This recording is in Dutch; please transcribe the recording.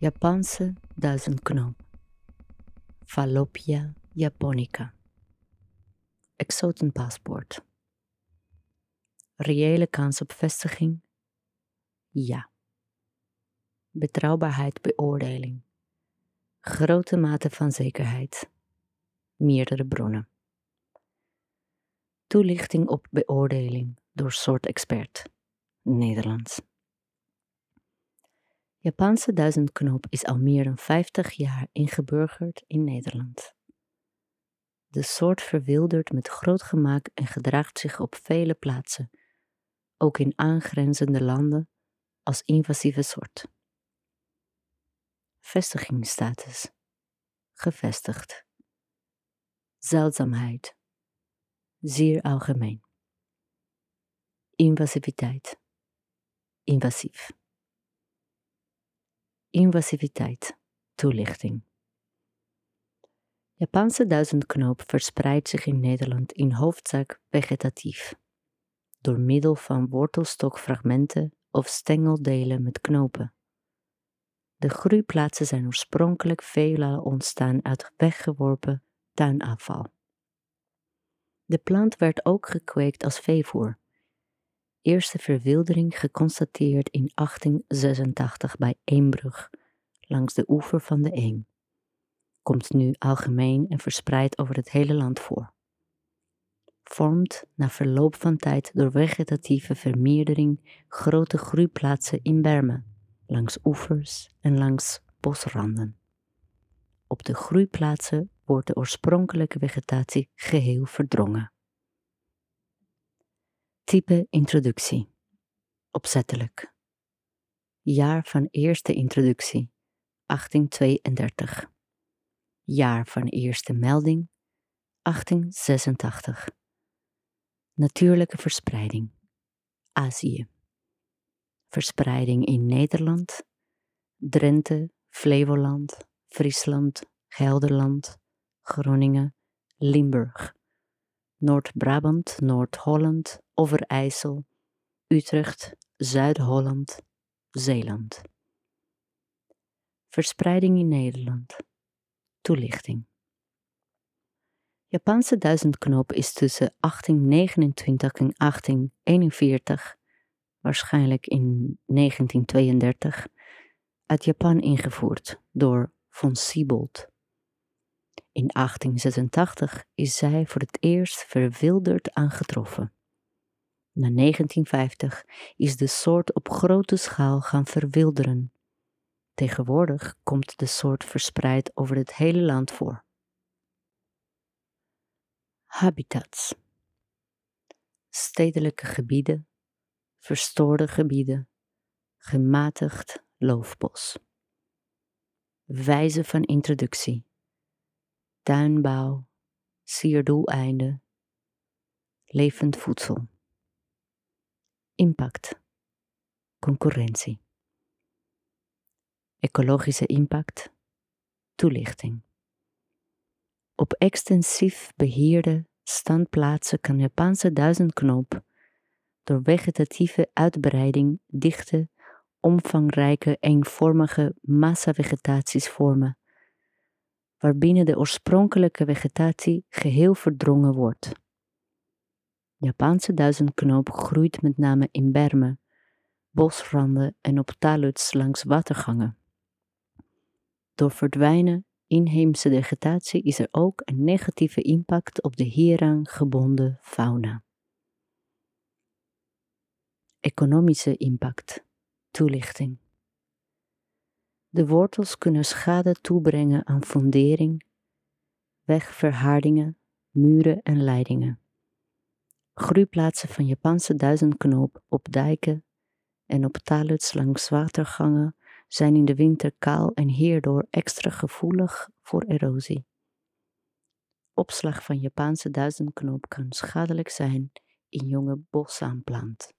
Japanse duizendknoop. Falloppia japonica. Exotenpaspoort. Reële kans op vestiging? Ja. Betrouwbaarheid beoordeling. Grote mate van zekerheid. Meerdere bronnen. Toelichting op beoordeling door soort expert. Nederlands. Japanse duizendknoop is al meer dan 50 jaar ingeburgerd in Nederland. De soort verwildert met groot gemak en gedraagt zich op vele plaatsen, ook in aangrenzende landen, als invasieve soort. Vestigingsstatus. Gevestigd. Zeldzaamheid. Zeer algemeen. Invasiviteit. Invasief. Invasiviteit. Toelichting. Japanse duizendknoop verspreidt zich in Nederland in hoofdzaak vegetatief, door middel van wortelstokfragmenten of stengeldelen met knopen. De groeiplaatsen zijn oorspronkelijk veelal ontstaan uit weggeworpen tuinafval. De plant werd ook gekweekt als veevoer. Eerste verwildering geconstateerd in 1886 bij Eembrug, langs de oever van de Eem. Komt nu algemeen en verspreid over het hele land voor. Vormt na verloop van tijd door vegetatieve vermeerdering grote groeiplaatsen in bermen, langs oevers en langs bosranden. Op de groeiplaatsen wordt de oorspronkelijke vegetatie geheel verdrongen. Type introductie. Opzettelijk. Jaar van eerste introductie 1832. Jaar van eerste melding 1886. Natuurlijke verspreiding Azië. Verspreiding in Nederland, Drenthe, Flevoland, Friesland, Gelderland, Groningen, Limburg, Noord-Brabant, Noord-Holland, Overijssel, Utrecht, Zuid-Holland, Zeeland. Verspreiding in Nederland. Toelichting. Japanse duizendknoop is tussen 1829 en 1841, waarschijnlijk in 1932, uit Japan ingevoerd door von Siebold. In 1886 is zij voor het eerst verwilderd aangetroffen. Na 1950 is de soort op grote schaal gaan verwilderen. Tegenwoordig komt de soort verspreid over het hele land voor. Habitats: stedelijke gebieden, verstoorde gebieden, gematigd loofbos. Wijze van introductie: tuinbouw, sierdoeleinden, levend voedsel. Impact. Concurrentie. Ecologische impact. Toelichting. Op extensief beheerde standplaatsen kan Japanse duizendknoop door vegetatieve uitbreiding dichte, omvangrijke, eenvormige massavegetaties vormen, waarbinnen de oorspronkelijke vegetatie geheel verdrongen wordt. Japanse duizendknoop groeit met name in bermen, bosranden en op taluds langs watergangen. Door verdwijnen inheemse vegetatie is er ook een negatieve impact op de hieraan gebonden fauna. Economische impact. Toelichting. De wortels kunnen schade toebrengen aan fundering, wegverhardingen, muren en leidingen groeiplaatsen van Japanse duizendknoop op dijken en op taluds langs watergangen zijn in de winter kaal en hierdoor extra gevoelig voor erosie. Opslag van Japanse duizendknoop kan schadelijk zijn in jonge bosaanplant.